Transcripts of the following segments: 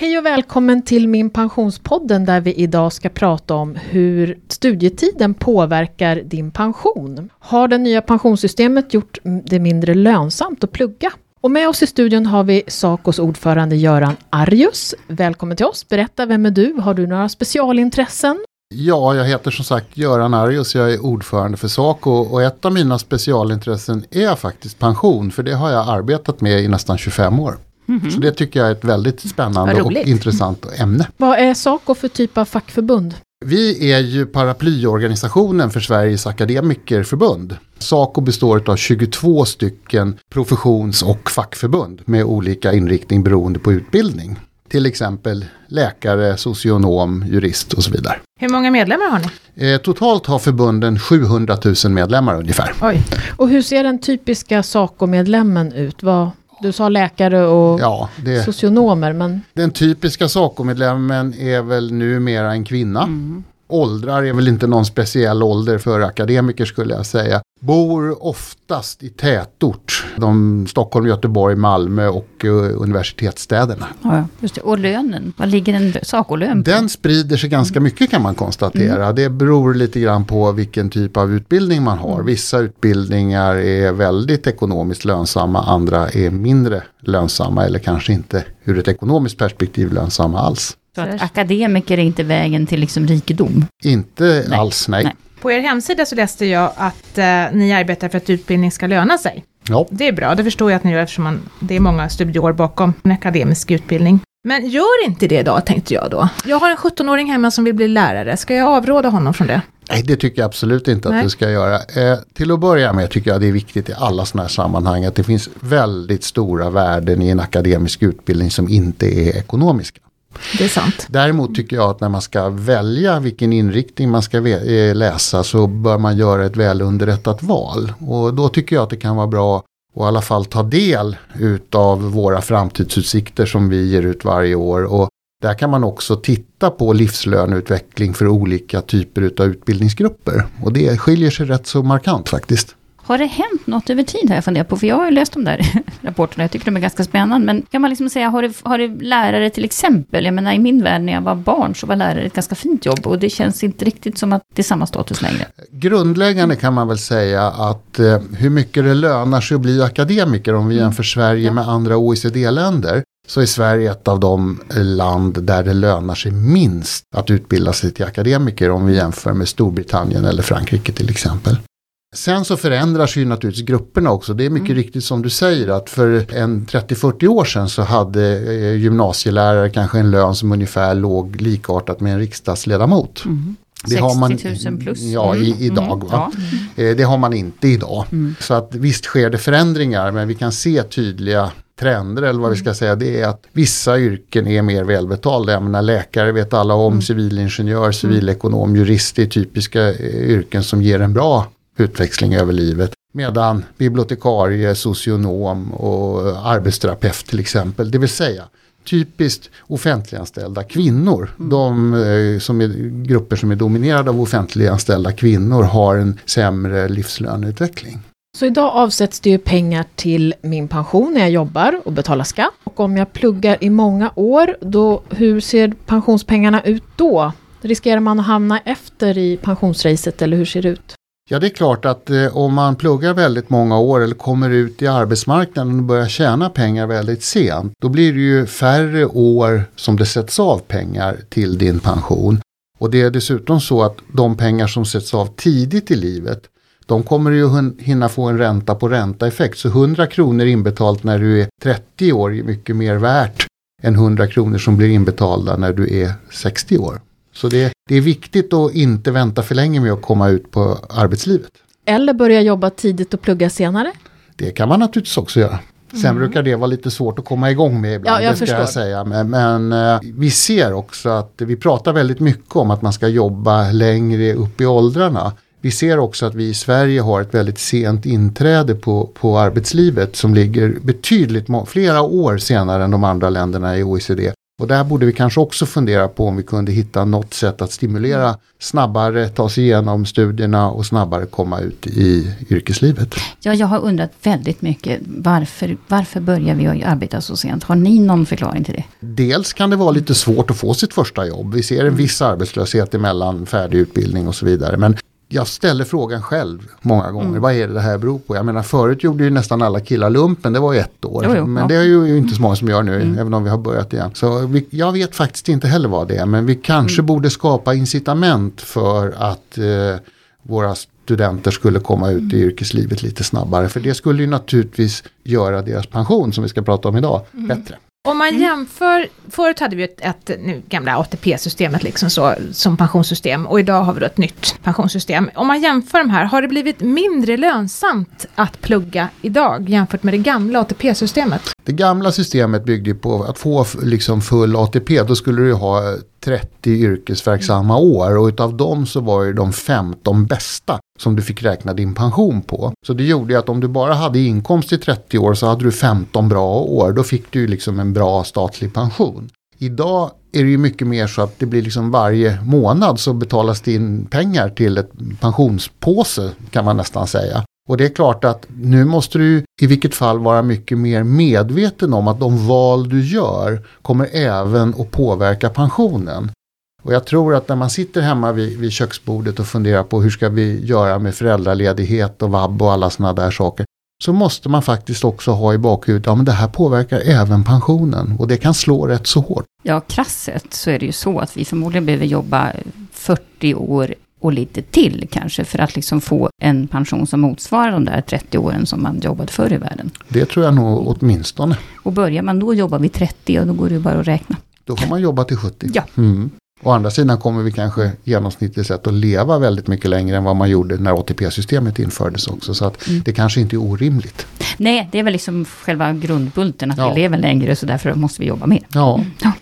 Hej och välkommen till Min Pensionspodden där vi idag ska prata om hur studietiden påverkar din pension. Har det nya pensionssystemet gjort det mindre lönsamt att plugga? Och med oss i studion har vi Sacos ordförande Göran Arjus. Välkommen till oss. Berätta, vem är du? Har du några specialintressen? Ja, jag heter som sagt Göran Arjus, jag är ordförande för Saco och ett av mina specialintressen är faktiskt pension, för det har jag arbetat med i nästan 25 år. Mm -hmm. Så det tycker jag är ett väldigt spännande och intressant ämne. Vad är Saco för typ av fackförbund? Vi är ju paraplyorganisationen för Sveriges akademikerförbund. Saco består av 22 stycken professions och fackförbund med olika inriktning beroende på utbildning. Till exempel läkare, socionom, jurist och så vidare. Hur många medlemmar har ni? Eh, totalt har förbunden 700 000 medlemmar ungefär. Oj. Och hur ser den typiska SACO-medlemmen ut? Vad, du sa läkare och ja, det, socionomer. Men... Den typiska SACO-medlemmen är väl numera en kvinna. Mm. Åldrar är väl inte någon speciell ålder för akademiker skulle jag säga bor oftast i tätort. De Stockholm, Göteborg, Malmö och uh, universitetsstäderna. Ja, just det. Och lönen, vad ligger en sakolön på? Den sprider sig ganska mycket kan man konstatera. Mm. Det beror lite grann på vilken typ av utbildning man har. Mm. Vissa utbildningar är väldigt ekonomiskt lönsamma, andra är mindre lönsamma eller kanske inte ur ett ekonomiskt perspektiv lönsamma alls. Så att akademiker är inte vägen till liksom rikedom? Inte nej. alls, nej. nej. På er hemsida så läste jag att eh, ni arbetar för att utbildning ska löna sig. Ja. Det är bra, det förstår jag att ni gör eftersom man, det är många studieår bakom en akademisk utbildning. Men gör inte det då, tänkte jag då. Jag har en 17-åring hemma som vill bli lärare, ska jag avråda honom från det? Nej, det tycker jag absolut inte att Nej. du ska göra. Eh, till att börja med tycker jag det är viktigt i alla sådana här sammanhang att det finns väldigt stora värden i en akademisk utbildning som inte är ekonomiska. Det är sant. Däremot tycker jag att när man ska välja vilken inriktning man ska eh, läsa så bör man göra ett välunderrättat val. Och då tycker jag att det kan vara bra att i alla fall ta del utav våra framtidsutsikter som vi ger ut varje år. Och där kan man också titta på livslöneutveckling för olika typer av utbildningsgrupper. Och det skiljer sig rätt så markant faktiskt. Har det hänt något över tid har jag funderat på, för jag har ju läst de där rapporterna, jag tycker de är ganska spännande, men kan man liksom säga, har det, har det lärare till exempel, jag menar i min värld när jag var barn så var lärare ett ganska fint jobb och det känns inte riktigt som att det är samma status längre. Grundläggande kan man väl säga att eh, hur mycket det lönar sig att bli akademiker om vi mm. jämför Sverige ja. med andra OECD-länder så är Sverige ett av de land där det lönar sig minst att utbilda sig till akademiker om vi jämför med Storbritannien eller Frankrike till exempel. Sen så förändras ju naturligtvis grupperna också. Det är mycket mm. riktigt som du säger att för en 30-40 år sedan så hade eh, gymnasielärare kanske en lön som ungefär låg likartat med en riksdagsledamot. Mm. Det 60 har man, 000 plus. Ja, i, mm. idag. Mm. Ja. Eh, det har man inte idag. Mm. Så att visst sker det förändringar men vi kan se tydliga trender eller vad vi ska mm. säga. Det är att vissa yrken är mer välbetalda. Jag menar läkare vet alla om, mm. civilingenjör, civilekonom, jurist är typiska eh, yrken som ger en bra utväxling över livet. Medan bibliotekarie, socionom och arbetsterapeut till exempel, det vill säga typiskt offentliganställda kvinnor. Mm. De eh, som är grupper som är dominerade av offentliganställda kvinnor har en sämre livslöneutveckling. Så idag avsätts det ju pengar till min pension när jag jobbar och betalar skatt. Och om jag pluggar i många år, då, hur ser pensionspengarna ut då? Riskerar man att hamna efter i pensionsracet eller hur ser det ut? Ja det är klart att eh, om man pluggar väldigt många år eller kommer ut i arbetsmarknaden och börjar tjäna pengar väldigt sent. Då blir det ju färre år som det sätts av pengar till din pension. Och det är dessutom så att de pengar som sätts av tidigt i livet de kommer ju hinna få en ränta på ränta effekt. Så 100 kronor inbetalt när du är 30 år är mycket mer värt än 100 kronor som blir inbetalda när du är 60 år. Så det, det är viktigt att inte vänta för länge med att komma ut på arbetslivet. Eller börja jobba tidigt och plugga senare. Det kan man naturligtvis också göra. Sen mm. brukar det vara lite svårt att komma igång med ibland, ja, jag det ska förstår. jag säga. Men, men uh, vi ser också att vi pratar väldigt mycket om att man ska jobba längre upp i åldrarna. Vi ser också att vi i Sverige har ett väldigt sent inträde på, på arbetslivet som ligger betydligt flera år senare än de andra länderna i OECD. Och där borde vi kanske också fundera på om vi kunde hitta något sätt att stimulera snabbare ta sig igenom studierna och snabbare komma ut i yrkeslivet. Ja, jag har undrat väldigt mycket varför, varför börjar vi arbeta så sent? Har ni någon förklaring till det? Dels kan det vara lite svårt att få sitt första jobb. Vi ser en viss arbetslöshet emellan färdig utbildning och så vidare. Men jag ställer frågan själv många gånger. Mm. Vad är det det här beror på? Jag menar förut gjorde ju nästan alla killar lumpen. Det var ju ett år. Jo, jo, men ja. det är ju inte så många som gör nu. Mm. Även om vi har börjat igen. Så vi, jag vet faktiskt inte heller vad det är. Men vi kanske mm. borde skapa incitament för att eh, våra studenter skulle komma ut i mm. yrkeslivet lite snabbare. För det skulle ju naturligtvis göra deras pension som vi ska prata om idag mm. bättre. Om man mm. jämför, förut hade vi ett, ett nu, gamla ATP-systemet liksom så, som pensionssystem och idag har vi då ett nytt pensionssystem. Om man jämför de här, har det blivit mindre lönsamt att plugga idag jämfört med det gamla ATP-systemet? Det gamla systemet byggde på att få liksom full ATP, då skulle du ha 30 yrkesverksamma år och utav dem så var det de 15 bästa som du fick räkna din pension på. Så det gjorde att om du bara hade inkomst i 30 år så hade du 15 bra år. Då fick du liksom en bra statlig pension. Idag är det ju mycket mer så att det blir liksom varje månad så betalas det in pengar till ett pensionspåse kan man nästan säga. Och det är klart att nu måste du i vilket fall vara mycket mer medveten om att de val du gör kommer även att påverka pensionen. Och jag tror att när man sitter hemma vid, vid köksbordet och funderar på hur ska vi göra med föräldraledighet och vab och alla sådana där saker. Så måste man faktiskt också ha i bakhuvudet, ja men det här påverkar även pensionen och det kan slå rätt så hårt. Ja, krasset så är det ju så att vi förmodligen behöver jobba 40 år och lite till kanske för att liksom få en pension som motsvarar de där 30 åren som man jobbade förr i världen. Det tror jag nog åtminstone. Och börjar man då jobba vid 30 och då går det ju bara att räkna. Då får man jobba till 70. Ja. Mm. Å andra sidan kommer vi kanske genomsnittligt sett att leva väldigt mycket längre än vad man gjorde när ATP-systemet infördes också. Så att mm. det kanske inte är orimligt. Nej, det är väl liksom själva grundbulten att ja. vi lever längre så därför måste vi jobba mer. Ja. Mm. ja.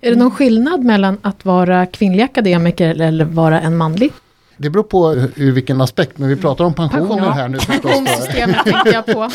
Är det någon skillnad mellan att vara kvinnlig akademiker eller vara en manlig? Det beror på ur vilken aspekt, men vi pratar om pensioner Pension, här nu Pensionssystemet tänker jag på.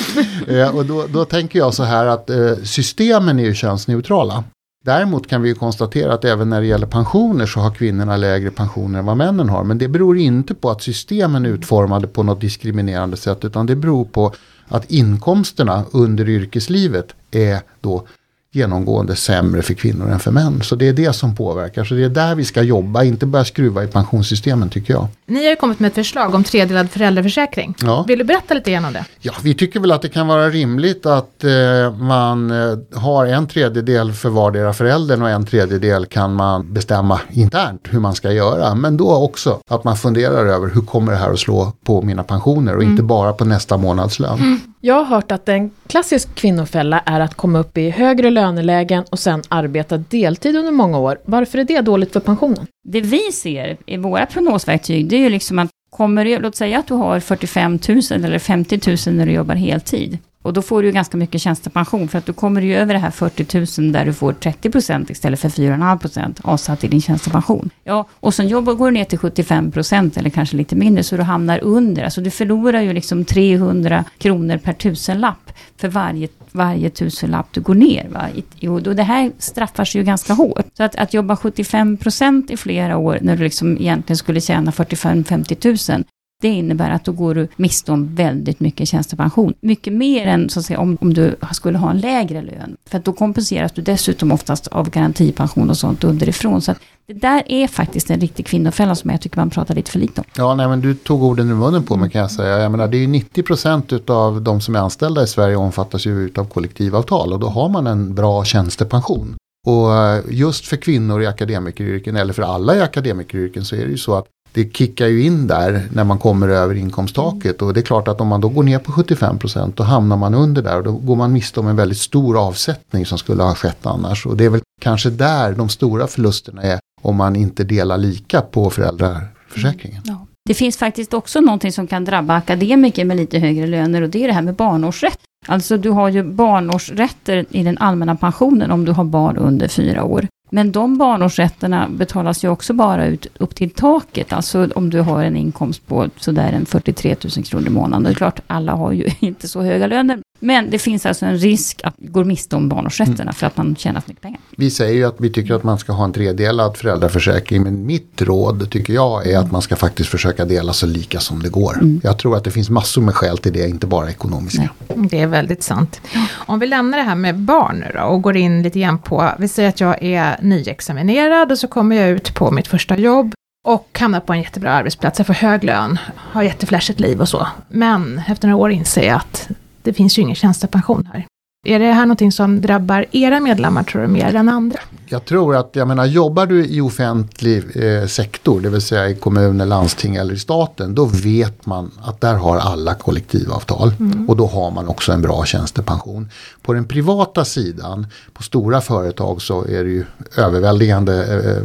Och då, då, tänker jag så här att eh, systemen är ju könsneutrala. Däremot kan vi konstatera att även när det gäller pensioner så har kvinnorna lägre pensioner än vad männen har. Men det beror inte på att systemen är utformade på något diskriminerande sätt utan det beror på att inkomsterna under yrkeslivet är då genomgående sämre för kvinnor än för män. Så det är det som påverkar. Så det är där vi ska jobba, inte börja skruva i pensionssystemen tycker jag. Ni har ju kommit med ett förslag om tredelad föräldraförsäkring. Ja. Vill du berätta lite grann om det? Ja, vi tycker väl att det kan vara rimligt att eh, man eh, har en tredjedel för vardera föräldern och en tredjedel kan man bestämma internt hur man ska göra. Men då också att man funderar över hur kommer det här att slå på mina pensioner och mm. inte bara på nästa månadslön. Mm. Jag har hört att en klassisk kvinnofälla är att komma upp i högre lönelägen och sen arbeta deltid under många år. Varför är det dåligt för pensionen? Det vi ser i våra prognosverktyg, det är ju liksom att kommer du, låt säga att du har 45 000 eller 50 000 när du jobbar heltid. Och då får du ju ganska mycket tjänstepension för att du kommer ju över det här 40 000 där du får 30 procent istället för 4,5 procent avsatt i din tjänstepension. Ja, och sen jobbar, går du ner till 75 procent eller kanske lite mindre så du hamnar under. Alltså du förlorar ju liksom 300 kronor per tusenlapp för varje, varje tusenlapp du går ner. Va? Och det här straffar sig ju ganska hårt. Så att, att jobba 75 procent i flera år när du liksom egentligen skulle tjäna 45-50 000 det innebär att då går du miste om väldigt mycket tjänstepension. Mycket mer än så att säga, om, om du skulle ha en lägre lön. För att då kompenseras du dessutom oftast av garantipension och sånt underifrån. Så att det där är faktiskt en riktig kvinnofälla som jag tycker man pratar lite för lite om. Ja, nej, men du tog orden ur munnen på mig kan jag säga. Jag menar, det är ju 90% av de som är anställda i Sverige omfattas ju av kollektivavtal och då har man en bra tjänstepension. Och eh, just för kvinnor i akademikeryrken eller för alla i akademikeryrken så är det ju så att det kickar ju in där när man kommer över inkomsttaket och det är klart att om man då går ner på 75% då hamnar man under där och då går man miste om en väldigt stor avsättning som skulle ha skett annars och det är väl kanske där de stora förlusterna är om man inte delar lika på föräldraförsäkringen. Ja. Det finns faktiskt också någonting som kan drabba akademiker med lite högre löner och det är det här med barnårsrätt. Alltså du har ju barnårsrätter i den allmänna pensionen om du har barn under fyra år. Men de barnårsrätterna betalas ju också bara ut upp till taket. Alltså om du har en inkomst på sådär en 43 000 kronor i månaden. Det är klart, alla har ju inte så höga löner. Men det finns alltså en risk att gå miste om barnårsrätterna mm. för att man tjänar för mycket pengar. Vi säger ju att vi tycker att man ska ha en tredelad föräldraförsäkring. Men mitt råd tycker jag är att man ska faktiskt försöka dela så lika som det går. Mm. Jag tror att det finns massor med skäl till det, inte bara ekonomiska. Nej. Det är väldigt sant. Om vi lämnar det här med barn nu då och går in lite grann på, vi säger att jag är nyexaminerad och så kommer jag ut på mitt första jobb och hamnar på en jättebra arbetsplats, jag får hög lön, har jätteflashigt liv och så. Men efter några år inser jag att det finns ju ingen tjänstepension här. Är det här någonting som drabbar era medlemmar tror du mer än andra? Jag tror att, jag menar, jobbar du i offentlig eh, sektor, det vill säga i kommuner, landsting eller i staten, då vet man att där har alla kollektivavtal mm. och då har man också en bra tjänstepension. På den privata sidan, på stora företag så är det ju överväldigande eh,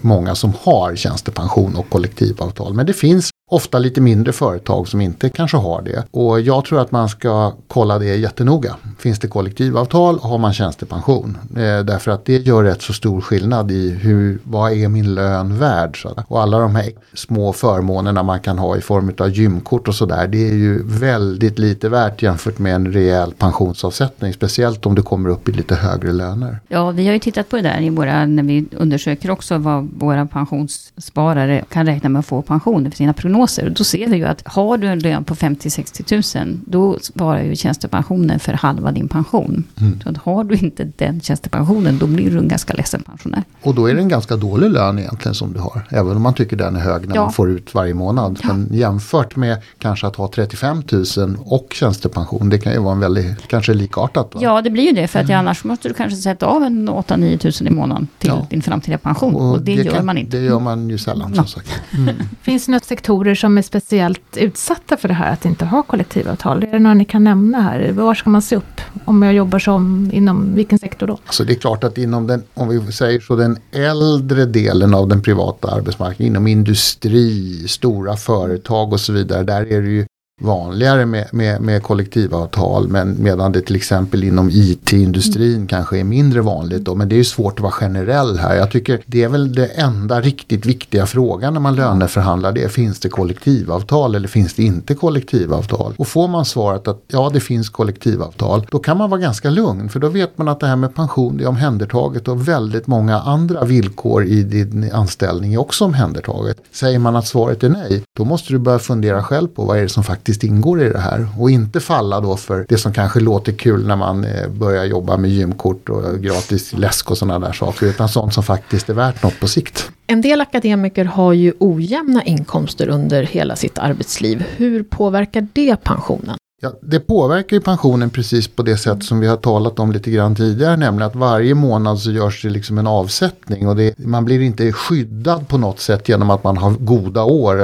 många som har tjänstepension och kollektivavtal. Men det finns Ofta lite mindre företag som inte kanske har det. Och jag tror att man ska kolla det jättenoga. Finns det kollektivavtal har man tjänstepension. Eh, därför att det gör rätt så stor skillnad i hur, vad är min lön värd. Så. Och alla de här små förmånerna man kan ha i form av gymkort och sådär. Det är ju väldigt lite värt jämfört med en rejäl pensionsavsättning. Speciellt om du kommer upp i lite högre löner. Ja, vi har ju tittat på det där i våra, när vi undersöker också vad våra pensionssparare kan räkna med att få pension för sina prognoser prognoser. Då ser vi ju att har du en lön på 50-60 000, då svarar ju tjänstepensionen för halva din pension. Mm. Så att har du inte den tjänstepensionen, då blir du en ganska ledsen pensionär. Och då är det en ganska dålig lön egentligen som du har. Även om man tycker den är hög när ja. man får ut varje månad. Ja. Men jämfört med kanske att ha 35 000 och tjänstepension, det kan ju vara en väldigt, kanske likartat. Va? Ja, det blir ju det. För att mm. annars måste du kanske sätta av en 8-9 000 i månaden till ja. din framtida pension. Och, och det, det, gör kan, man inte. Det gör man ju sällan som sagt. Mm. Finns det några sektorer sektorer som är speciellt utsatta för det här att inte ha kollektivavtal? Är det några ni kan nämna här? Var ska man se upp om jag jobbar som inom vilken sektor då? Alltså det är klart att inom den, om vi säger så, den äldre delen av den privata arbetsmarknaden, inom industri, stora företag och så vidare, där är det ju vanligare med, med, med kollektivavtal men medan det till exempel inom IT-industrin mm. kanske är mindre vanligt. Då, men det är svårt att vara generell här. Jag tycker det är väl det enda riktigt viktiga frågan när man löneförhandlar. Det är finns det kollektivavtal eller finns det inte kollektivavtal? Och får man svaret att ja det finns kollektivavtal då kan man vara ganska lugn för då vet man att det här med pension är omhändertaget och väldigt många andra villkor i din anställning är också omhändertaget. Säger man att svaret är nej då måste du börja fundera själv på vad är det som faktiskt faktiskt ingår i det här. Och inte falla då för det som kanske låter kul när man eh, börjar jobba med gymkort och gratis läsk och sådana där saker. Utan sånt som faktiskt är värt något på sikt. En del akademiker har ju ojämna inkomster under hela sitt arbetsliv. Hur påverkar det pensionen? Ja, det påverkar ju pensionen precis på det sätt som vi har talat om lite grann tidigare. Nämligen att varje månad så görs det liksom en avsättning. Och det, man blir inte skyddad på något sätt genom att man har goda år.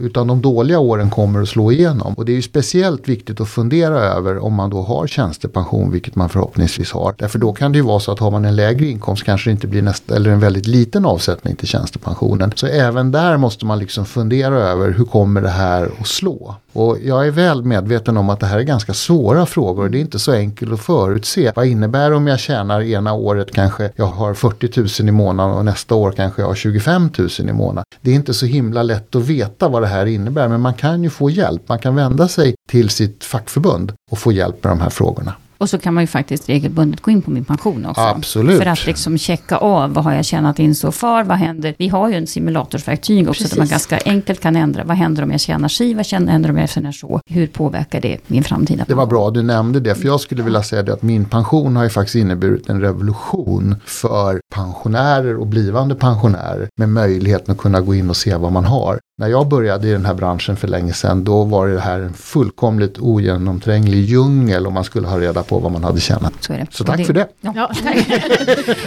utan de dåliga åren kommer att slå igenom. Och det är ju speciellt viktigt att fundera över om man då har tjänstepension, vilket man förhoppningsvis har. Därför då kan det ju vara så att har man en lägre inkomst kanske det inte blir nästa, eller en väldigt liten avsättning till tjänstepensionen. Så även där måste man liksom fundera över hur kommer det här att slå. Och jag är väl medveten om att det här är ganska svåra frågor. Det är inte så enkelt att förutse. Vad innebär det om jag tjänar ena året kanske jag har 40 000 i månaden och nästa år kanske jag har 25 000 i månaden. Det är inte så himla lätt att veta vad det här innebär men man kan ju få hjälp. Man kan vända sig till sitt fackförbund och få hjälp med de här frågorna. Och så kan man ju faktiskt regelbundet gå in på min pension också. Absolut. För att liksom checka av, vad har jag tjänat in så far, vad händer? Vi har ju en simulatorsverktyg också, Precis. där man ganska enkelt kan ändra, vad händer om jag tjänar si, vad händer om jag tjänar så? Hur påverkar det min framtida pension? Det var bra du nämnde det, för jag skulle vilja säga det att min pension har ju faktiskt inneburit en revolution för pensionärer och blivande pensionärer med möjligheten att kunna gå in och se vad man har. När jag började i den här branschen för länge sedan då var det här en fullkomligt ogenomtränglig djungel om man skulle ha reda på vad man hade tjänat. Så, är det. så tack det, för det. Ja. ja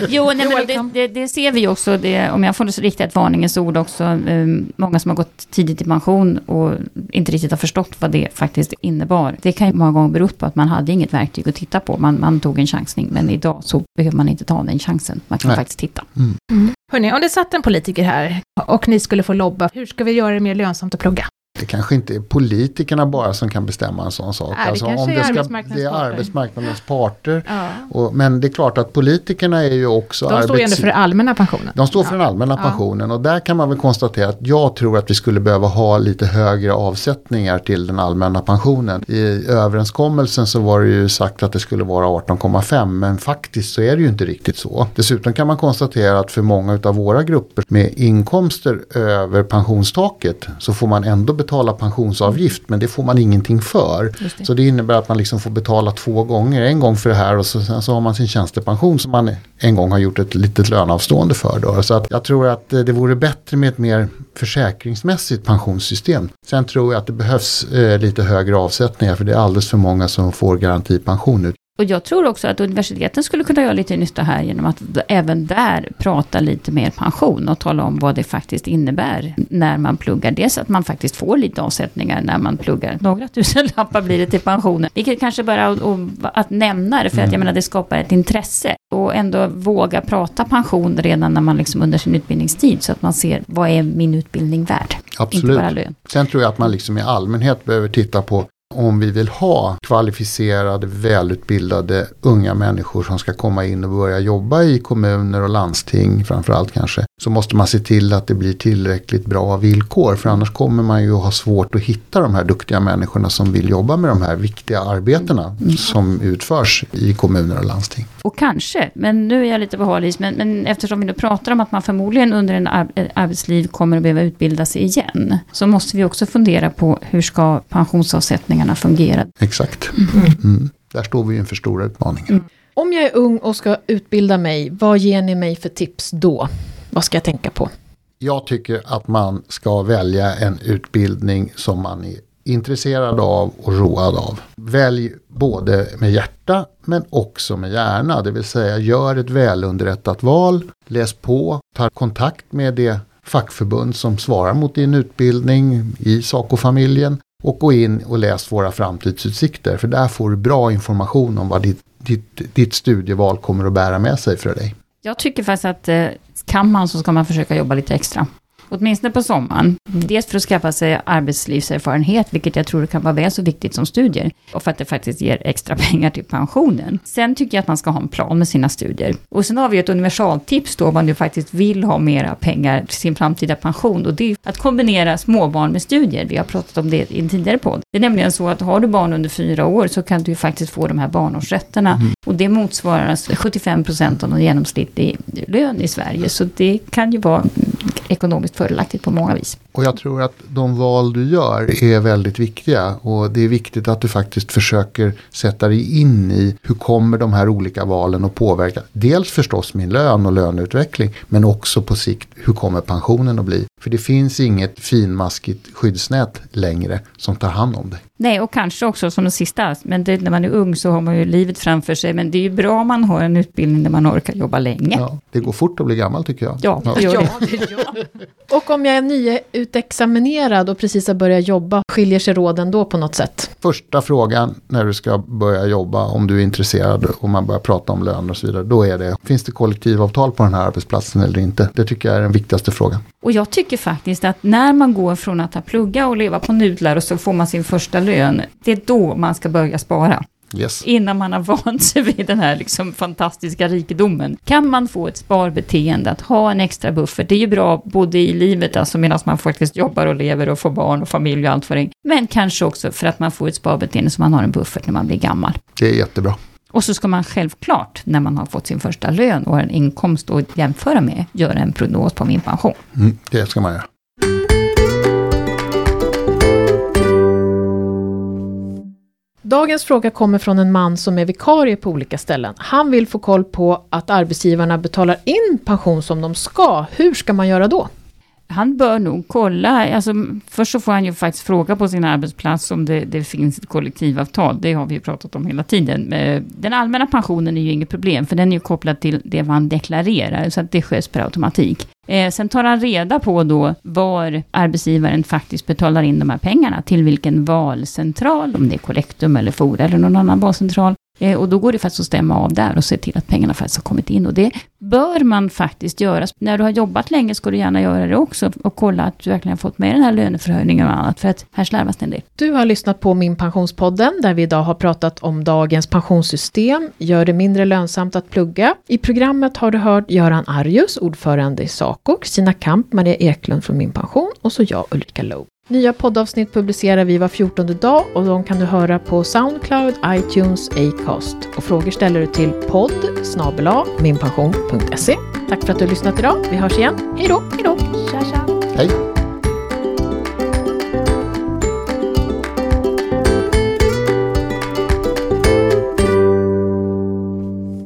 jo, nej, men det, det, det, ser vi också, det, om jag får rikta ett varningens ord också, um, många som har gått tidigt i pension och inte riktigt har förstått vad det faktiskt innebar. Det kan ju många gånger bero på att man hade inget verktyg att titta på, man, man tog en chansning, men idag så behöver man inte ta den chansen, man kan nej. faktiskt titta. Mm. Mm. Hörni, om det satt en politiker här och ni skulle få lobba, hur ska vi göra det mer lönsamt att plugga? Det kanske inte är politikerna bara som kan bestämma en sån sak. Nej, det alltså, om det, ska, det är arbetsmarknadens parter. Ja. Och, men det är klart att politikerna är ju också De står ju ändå arbets- för allmänna pensionen. De står för den allmänna Ja. pensionen och där kan man väl konstatera att jag tror att vi skulle behöva ha lite högre avsättningar till den allmänna pensionen. I överenskommelsen så var det ju sagt att det skulle vara 18,5 men faktiskt så är det ju inte riktigt så. Dessutom kan man konstatera att för många av våra grupper med inkomster över pensionstaket så får man ändå betala pensionsavgift men det får man ingenting för. Det. Så det innebär att man liksom får betala två gånger. En gång för det här och så, sen så har man sin tjänstepension som man en gång har gjort ett litet löneavstående för. Då. Så att jag tror att eh, det vore bättre med ett mer försäkringsmässigt pensionssystem. Sen tror jag att det behövs eh, lite högre avsättningar för det är alldeles för många som får garantipension nu. Och jag tror också att universiteten skulle kunna göra lite nytta här genom att även där prata lite mer pension och tala om vad det faktiskt innebär när man pluggar. Dels att man faktiskt får lite avsättningar när man pluggar. Några tusen lappar blir det till pensionen. Vilket kanske bara att, att- nämna det, för att jag menar det skapar ett intresse. Och ändå våga prata pension redan när man liksom under sin utbildningstid. Så att man ser vad är min utbildning värd? Absolut. Sen tror jag att man liksom i allmänhet behöver titta på om vi vill ha kvalificerade, välutbildade unga människor som ska komma in och börja jobba i kommuner och landsting framförallt kanske. Så måste man se till att det blir tillräckligt bra villkor för annars kommer man ju att ha svårt att hitta de här duktiga människorna som vill jobba med de här viktiga arbetena som utförs i kommuner och landsting. Och kanske, men nu är jag lite på hal men, men eftersom vi nu pratar om att man förmodligen under en ar ett arbetsliv kommer att behöva utbilda sig igen, så måste vi också fundera på hur ska pensionsavsättningarna fungera? Exakt. Mm. Där står vi inför stora utmaningar. Om jag är ung och ska utbilda mig, vad ger ni mig för tips då? Vad ska jag tänka på? Jag tycker att man ska välja en utbildning som man är intresserad av och road av. Välj både med hjärta men också med hjärna. Det vill säga gör ett välunderrättat val, läs på, ta kontakt med det fackförbund som svarar mot din utbildning i Saco-familjen och gå in och läs våra framtidsutsikter. För där får du bra information om vad ditt, ditt, ditt studieval kommer att bära med sig för dig. Jag tycker faktiskt att eh, kan man så ska man försöka jobba lite extra. Åtminstone på sommaren. Dels för att skaffa sig arbetslivserfarenhet, vilket jag tror kan vara väl så viktigt som studier. Och för att det faktiskt ger extra pengar till pensionen. Sen tycker jag att man ska ha en plan med sina studier. Och sen har vi ett universaltips då, om man nu faktiskt vill ha mera pengar till sin framtida pension. Och det är att kombinera småbarn med studier. Vi har pratat om det i en tidigare podd. Det är nämligen så att har du barn under fyra år så kan du ju faktiskt få de här barnårsrätterna. Och det motsvarar 75 procent av en genomsnittlig lön i Sverige. Så det kan ju vara mm, ekonomiskt fördelaktigt på många vis. Och jag tror att de val du gör är väldigt viktiga och det är viktigt att du faktiskt försöker sätta dig in i hur kommer de här olika valen att påverka. Dels förstås min lön och löneutveckling men också på sikt hur kommer pensionen att bli. För det finns inget finmaskigt skyddsnät längre som tar hand om dig. Nej, och kanske också som det sista, men det, när man är ung så har man ju livet framför sig. Men det är ju bra om man har en utbildning där man orkar jobba länge. Ja, det går fort att bli gammal tycker jag. Ja, det gör det. Och om jag är nyutexaminerad och precis har börjat jobba, skiljer sig råden då på något sätt? Första frågan när du ska börja jobba om du är intresserad och man börjar prata om löner och så vidare. Då är det, finns det kollektivavtal på den här arbetsplatsen eller inte? Det tycker jag är den viktigaste frågan. Och jag tycker faktiskt att när man går från att ha plugga och leva på nudlar och så får man sin första lön, det är då man ska börja spara. Yes. Innan man har vant sig vid den här liksom fantastiska rikedomen. Kan man få ett sparbeteende, att ha en extra buffert, det är ju bra både i livet, alltså medan man faktiskt jobbar och lever och får barn och familj och allt vad det är. Men kanske också för att man får ett sparbeteende så man har en buffert när man blir gammal. Det är jättebra. Och så ska man självklart, när man har fått sin första lön och har en inkomst att jämföra med, göra en prognos på min pension. Mm, det ska man göra. Dagens fråga kommer från en man som är vikarie på olika ställen. Han vill få koll på att arbetsgivarna betalar in pension som de ska. Hur ska man göra då? Han bör nog kolla, alltså, först så får han ju faktiskt fråga på sin arbetsplats om det, det finns ett kollektivavtal. Det har vi ju pratat om hela tiden. Eh, den allmänna pensionen är ju inget problem, för den är ju kopplad till det man deklarerar, så att det sköts per automatik. Eh, sen tar han reda på då var arbetsgivaren faktiskt betalar in de här pengarna, till vilken valcentral, om det är Collectum eller Fora eller någon annan valcentral. Eh, och då går det faktiskt att stämma av där och se till att pengarna faktiskt har kommit in. Och det bör man faktiskt göra. När du har jobbat länge ska du gärna göra det också och kolla att du verkligen har fått med den här löneförhöjningen och annat, för att här slarvas det en del. Du har lyssnat på Min Pensionspodden, där vi idag har pratat om dagens pensionssystem, gör det mindre lönsamt att plugga. I programmet har du hört Göran Arjus, ordförande i Saco, Kristina Kamp, Maria Eklund från Min Pension och så jag, Ulrika Loeb. Nya poddavsnitt publicerar vi var 14 dag och de kan du höra på Soundcloud, iTunes, Acast. Och frågor ställer du till podd minpension.se. Tack för att du har lyssnat idag. Vi hörs igen. Hej då! Hej då! Tja, tja. Hej!